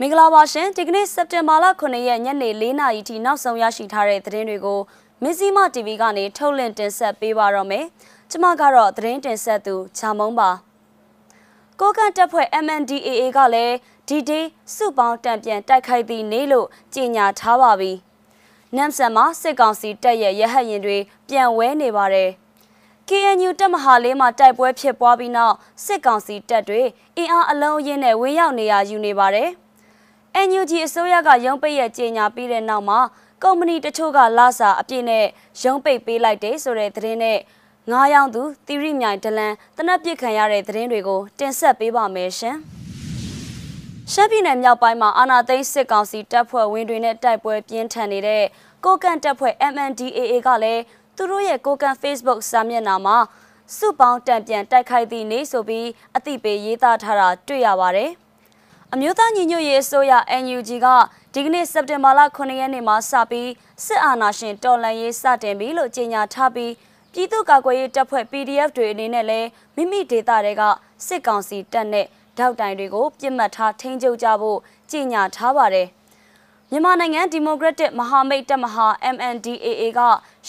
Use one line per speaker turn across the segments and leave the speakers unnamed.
မင်္ဂလာပါရှင်ဒီကနေ့စက်တင်ဘာလ9ရက်ညနေ4နာရီထိနောက်ဆုံးရရှိထားတဲ့သတင်းတွေကိုမင်းစည်းမ TV ကနေထုတ်လင်းတင်ဆက်ပေးပါတော့မယ်။ကျွန်မကတော့သတင်းတင်ဆက်သူချာမုံပါ။ကိုကန်တပ်ဖွဲ့ MNDAA ကလည်းဒီဒေးစုပေါင်းတံပြန်တိုက်ခိုက်သည့်နေ့လို့ကြေညာထားပါပြီ။နမ်ဆန်မှာစစ်ကောင်စီတပ်ရဲ့ရဟတ်ရင်တွေပြန်ဝဲနေပါတယ်။ KNU တပ်မဟာလေးမှာတိုက်ပွဲဖြစ်ပွားပြီးနောက်စစ်ကောင်စီတပ်တွေအင်အားအလုံးအင်းနဲ့ဝင်းရောက်နေရယူနေပါတယ်။ NUG အစိုးရကရုံးပိတ်ရဲ့ကြေညာပြီးတဲ့နောက်မှာကုမ္ပဏီတချို့ကလာစာအပြည့်နဲ့ရုံးပိတ်ပေးလိုက်တယ်ဆိုတဲ့သတင်းနဲ့ငားရောင်သူတီရိမြိုင်ဒလန်တနက်ပြစ်ခံရတဲ့သတင်းတွေကိုတင်ဆက်ပေးပါမယ်ရှင်။ရှမ်းပြည်နယ်မြောက်ပိုင်းမှာအာနာသိန်းစစ်ကောင်စီတပ်ဖွဲ့ဝင်တွေနဲ့တိုက်ပွဲပြင်းထန်နေတဲ့ကိုကန့်တပ်ဖွဲ့ MNDAA ကလည်းသူတို့ရဲ့ကိုကန့် Facebook စာမျက်နှာမှာစုပေါင်းတံပြန်တိုက်ခိုက်သည့်နေ့ဆိုပြီးအသိပေးရေးသားထားတာတွေ့ရပါတယ်။ အမျိုးသားညီညွတ်ရေးအစိုးရ NUG ကဒီကနေ့စက်တင်ဘာလ9ရက်နေ့မှာစပြီးစစ်အာဏာရှင်တော်လှန်ရေးစတင်ပြီလို့ကြေညာထားပြီးပြည်သူ့ကာကွယ်ရေးတပ်ဖွဲ့ PDF တွေအနေနဲ့လည်းမိမိဒေသတွေကစစ်ကောင်စီတပ်နဲ့ဓာတ်တိုင်တွေကိုပြစ်မှတ်ထားထိန်းချုပ်ကြဖို့ကြေညာထားပါတယ်။မြန်မာနိုင်ငံဒီမိုကရက်တစ်မဟာမိတ်တပ်မဟာ MNDAA က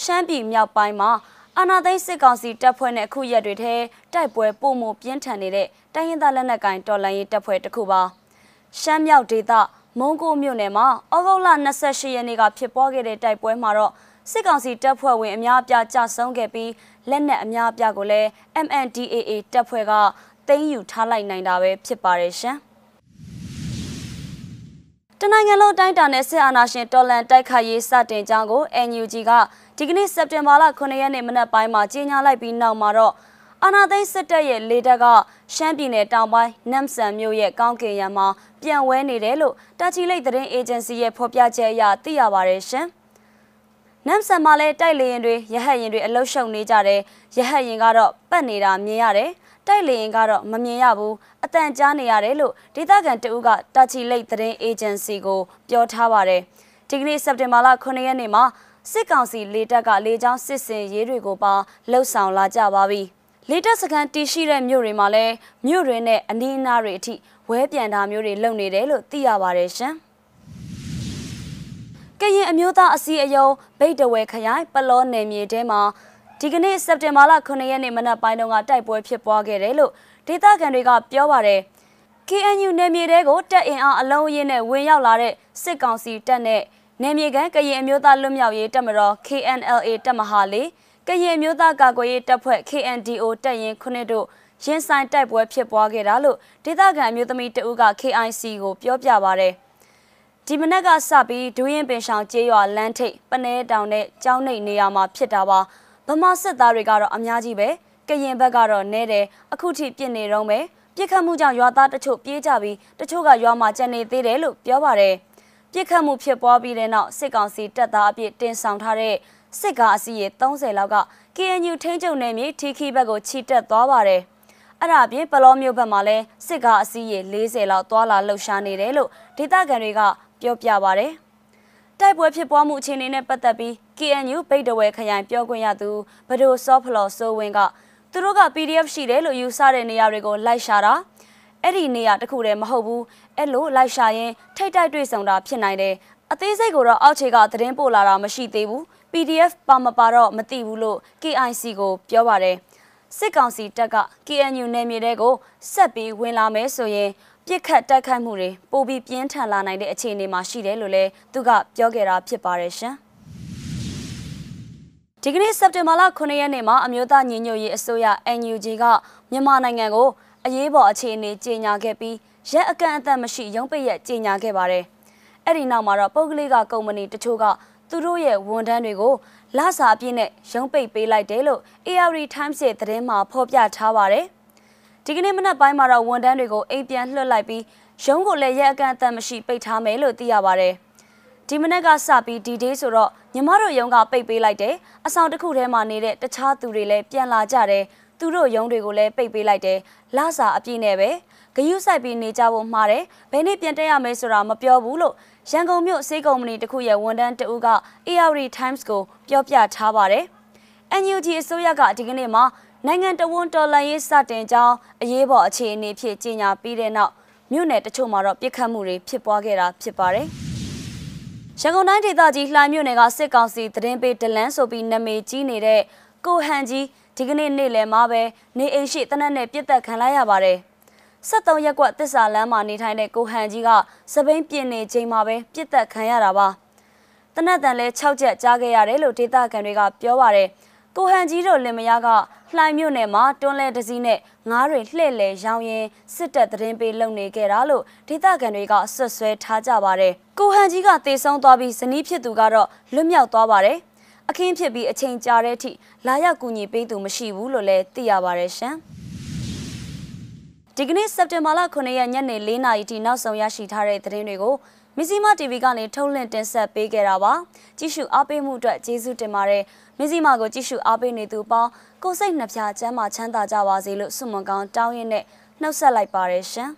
ရှမ်းပြည်မြောက်ပိုင်းမှာအာဏာသိမ်းစစ်ကောင်စီတပ်ဖွဲ့နဲ့အခုရက်တွေထဲတိုက်ပွဲပုံမှုပြင်းထန်နေတဲ့တိုင်းရင်းသားလက်နက်ကိုင်တော်လှန်ရေးတပ်ဖွဲ့တစ်ခုပါ။ ရှမ်းမြောက်ဒေသမုံကိုမြို့နယ်မှာဩဂုတ်လ28ရက်နေ့ကဖြစ်ပွားခဲ့တဲ့တိုက်ပွဲမှာတော့စစ်ကောင်စီတပ်ဖွဲ့ဝင်အများအပြားကြာဆုံးခဲ့ပြီးလက်နက်အများအပြားကိုလည်း MNDAA တပ်ဖွဲ့ကသိမ်းယူထားလိုက်နိုင်တာပဲဖြစ်ပါတယ်ရှင်။တနိုင်ငံလုံးတိုင်းတာနဲ့စစ်အာဏာရှင်တော်လန်တိုက်ခိုက်ရေးစတင်ကြောင်းကို NUG ကဒီကနေ့စက်တင်ဘာလ9ရက်နေ့မနက်ပိုင်းမှာကြေညာလိုက်ပြီးနောက်မှာတော့ အာနာသိန်းစစ်တပ်ရဲ့လေတပ်ကရှမ်းပြည်နယ်တောင်ပိုင်းနမ်ဆန်မြို့ရဲ့ကောင်းကင်ရံမှာပြန်ဝဲနေတယ်လို့တာချီလိတ်သတင်းအေဂျင်စီရဲ့ဖော်ပြချက်အရသိရပါတယ်ရှင်။နမ်ဆန်မှာလည်းတိုက်လေရင်တွေရဟတ်ရင်တွေအလုရှုံနေကြတယ်။ရဟတ်ရင်ကတော့ပတ်နေတာမြင်ရတယ်။တိုက်လေရင်ကတော့မမြင်ရဘူး။အတန်ကြားနေရတယ်လို့ဒေသခံတအုပ်ကတာချီလိတ်သတင်းအေဂျင်စီကိုပြောထားပါတယ်။ဒီကနေ့စက်တင်ဘာလ9ရက်နေ့မှာစစ်ကောင်စီလေတပ်ကလေကြောင်းစစ်စင်ရေးတွေကိုပါလှုပ်ဆောင်လာကြပါပြီ။ လေတက်စကန်တီရှိတဲ့မြို့တွေမှာလည်းမြို့တွေနဲ့အနီးအနားတွေအထိဝဲပြန်တာမျိုးတွေလုပ်နေတယ်လို့သိရပါတယ်ရှင်။ကရင်အမျိုးသားအစည်းအရုံးဗိတ်တဝဲခရိုင်ပလောနယ်မြေထဲမှာဒီကနေ့စက်တင်ဘာလ9ရက်နေ့မနက်ပိုင်းတုန်းကတိုက်ပွဲဖြစ်ပွားခဲ့တယ်လို့ဒေသခံတွေကပြောပါတယ်။ KNU နယ်မြေတဲကိုတက်အင်အားအလုံးအင်းနဲ့ဝင်ရောက်လာတဲ့စစ်ကောင်စီတပ်နဲ့နယ်မြေကန်ကရင်အမျိုးသားလွတ်မြောက်ရေးတပ်မတော် KNLA တပ်မဟာလေး ကရင်မျိုးသားကာကွယ်ရေးတပ်ဖွဲ့ KNDO တပ်ရင်းခုနှစ်တို့ရင်ဆိုင်တိုက်ပွဲဖြစ်ပွားခဲ့တာလို့ဒေသခံမျိုးသမီးတဦးက KIC ကိုပြောပြပါဗျ။ဒီမနက်ကစပြီးဒူးရင်ပင်ဆောင်ကျေးရွာလမ်းထိပ်ပနဲတောင်နဲ့ကျောင်းနှိပ်နေရာမှာဖြစ်တာပါ။ဗမာစစ်သားတွေကတော့အများကြီးပဲ။ကရင်ဘက်ကတော့နဲတယ်အခုထိပြစ်နေတော့မယ်။ပြစ်ခတ်မှုကြောင့်ရွာသားတချို့ပြေးကြပြီးတချို့ကရွာမှာကျန်နေသေးတယ်လို့ပြောပါတယ်။ပြစ်ခတ်မှုဖြစ်ပွားပြီးတဲ့နောက်စစ်ကောင်စီတပ်သားအပြစ်တင်ဆောင်ထားတဲ့ စစ်ကားအစီးရေ30လောက်က KNU ထိန်းချုပ်နယ်မြေထီခီဘက်ကိုခြိတက်သွားပါတယ်။အဲ့ဒါအပြင်ပလောမျိုးဘက်မှာလည်းစစ်ကားအစီးရေ40လောက်သွာလာလှုပ်ရှားနေတယ်လို့ဒေသခံတွေကပြောပြပါတယ်။တိုက်ပွဲဖြစ်ပွားမှုအခြေအနေနဲ့ပတ်သက်ပြီး KNU ဗိတ်တဝဲခရိုင်ပြောခွင့်ရသူဘဒိုစောဖလော်ဆိုဝင်းကသူတို့က PDF ရှိတယ်လို့ယူဆတဲ့နေရာတွေကိုလိုက်ရှာတာအဲ့ဒီနေရာတခုတည်းမဟုတ်ဘူးအဲ့လိုလိုက်ရှာရင်ထိတ်တိုက်တွေ့ဆုံတာဖြစ်နိုင်တယ်အသေးစိတ်ကိုတော့အောက်ခြေကသတင်းပို့လာတာမရှိသေးဘူး PDF ပါမပါတော့မသိဘူးလို့ KIC ကိုပြောပါတယ်စစ်ကောင်စီတပ်က KNU နယ်မြေတွေကိုဆက်ပြီးဝင်လာမယ်ဆိုရင်ပြစ်ခတ်တိုက်ခိုက်မှုတွေပိုပြီးပြင်းထန်လာနိုင်တဲ့အခြေအနေမှာရှိတယ်လို့လည်းသူကပြောခဲ့တာဖြစ်ပါတယ်ရှင်ဒီကနေ့စက်တင်ဘာလ9ရက်နေ့မှာအမျိုးသားညီညွတ်ရေးအစိုးရ NUG ကမြန်မာနိုင်ငံကိုအရေးပေါ်အခြေအနေကြေညာခဲ့ပြီးရက်အကန့်အသတ်မရှိရုံးပိတ်ရက်ကြေညာခဲ့ပါတယ်။အဲ့ဒီနောက်မှာတော့ပုဂ္ဂလိကကုမ္ပဏီတချို့က သူတို့ရဲ့ဝန်ထမ်းတွေကိုလစာအပြည့်နဲ့ရုံးပိတ်ပေးလိုက်တယ်လို့ AR Times ရဲ့သတင်းမှာဖော်ပြထားပါတယ်။ဒီကနေ့မနက်ပိုင်းမှာတော့ဝန်ထမ်းတွေကိုအိမ်ပြန်လွှတ်လိုက်ပြီးရုံးကိုလည်းရက်အကန့်အသတ်မရှိပိတ်ထားမယ်လို့သိရပါတယ်။ဒီမနက်ကစပြီးဒီဒေးဆိုတော့ညီမတို့ရုံးကပိတ်ပေးလိုက်တယ်။အဆောင်တစ်ခုထဲမှာနေတဲ့တခြားသူတွေလည်းပြန်လာကြတယ်။သူတို့ရုံးတွေကိုလည်းပိတ်ပေးလိုက်တယ်။လစာအပြည့်နဲ့ပဲဂယုစိုက်ပြီးနေကြဖို့မှားတယ်။ဘယ်နေ့ပြန်တက်ရမယ်ဆိုတာမပြောဘူးလို့ ရန်ကုန်မြို့စေးကုမ္ပဏီတစ်ခုရဲ့ဝန်ထမ်းတဦးက AR Times ကိုပြောပြထားပါတယ်။ NUG အစိုးရကဒီကနေ့မှာနိုင်ငံတော်ဝန်တော်လှန်ရေးစတင်ကြောင်းအရေးပေါ်အခြေအနေဖြင့်ကြေညာပြီးတဲ့နောက်မြို့နယ်တချို့မှာတော့ပြစ်ခတ်မှုတွေဖြစ်ပွားခဲ့တာဖြစ်ပါတယ်။ရန်ကုန်တိုင်းဒေသကြီးလှိုင်မြို့နယ်ကစစ်ကောင်စီသတင်းပေးဒလန်းဆိုပြီးနာမည်ကြီးနေတဲ့ကိုဟန်ကြီးဒီကနေ့နေ့လယ်မှာပဲနေအိမ်ရှိတနက်နဲ့ပြစ်တက်ခံလိုက်ရပါတယ်။ 73ရက်ကွက်တစ္ဆာလမ်းမှာနေထိုင်တဲ့ကိုဟန်ကြီးကစပိန်ပြင်းနေချိန်မှာပဲပြစ်တက်ခံရတာပါ။တနက်တန်လဲ6ချက်ကြားခဲ့ရတယ်လို့ဒေသခံတွေကပြောပါတယ်။ကိုဟန်ကြီးတို့လင်မယားကလှိုင်မြို့နယ်မှာတွန်းလဲတစည်းနဲ့ငားတွေလှည့်လဲရောင်းရင်စစ်တပ်သတင်းပေးလုပ်နေခဲ့တာလို့ဒေသခံတွေကဆွတ်ဆွဲထားကြပါတယ်။ကိုဟန်ကြီးကတေဆုံးသွားပြီးဇနီးဖြစ်သူကတော့လွတ်မြောက်သွားပါတယ်။အခင်းဖြစ်ပြီးအချိန်ကြာတဲ့အထိလာရောက်ကူညီပေးသူမရှိဘူးလို့လည်းသိရပါတယ်ရှင်။ ဒီကနေ့စက်တင်ဘာလ9ရက်ညနေ4နာရီထိနောက်ဆုံးရရှိထားတဲ့သတင်းတွေကိုမီဇီမာ TV ကနေထုတ်လွှင့်တင်ဆက်ပေးခဲ့တာပါကြည့်ရှုအားပေးမှုအတွက်ကျေးဇူးတင်ပါတယ်မီဇီမာကိုကြည့်ရှုအားပေးနေသူပေါင်းကိုစိတ်နှဖျားချမ်းသာချမ်းသာကြပါစေလို့ဆုမွန်ကောင်းတောင်းရင်းနဲ့နှုတ်ဆက်လိုက်ပါတယ်ရှင်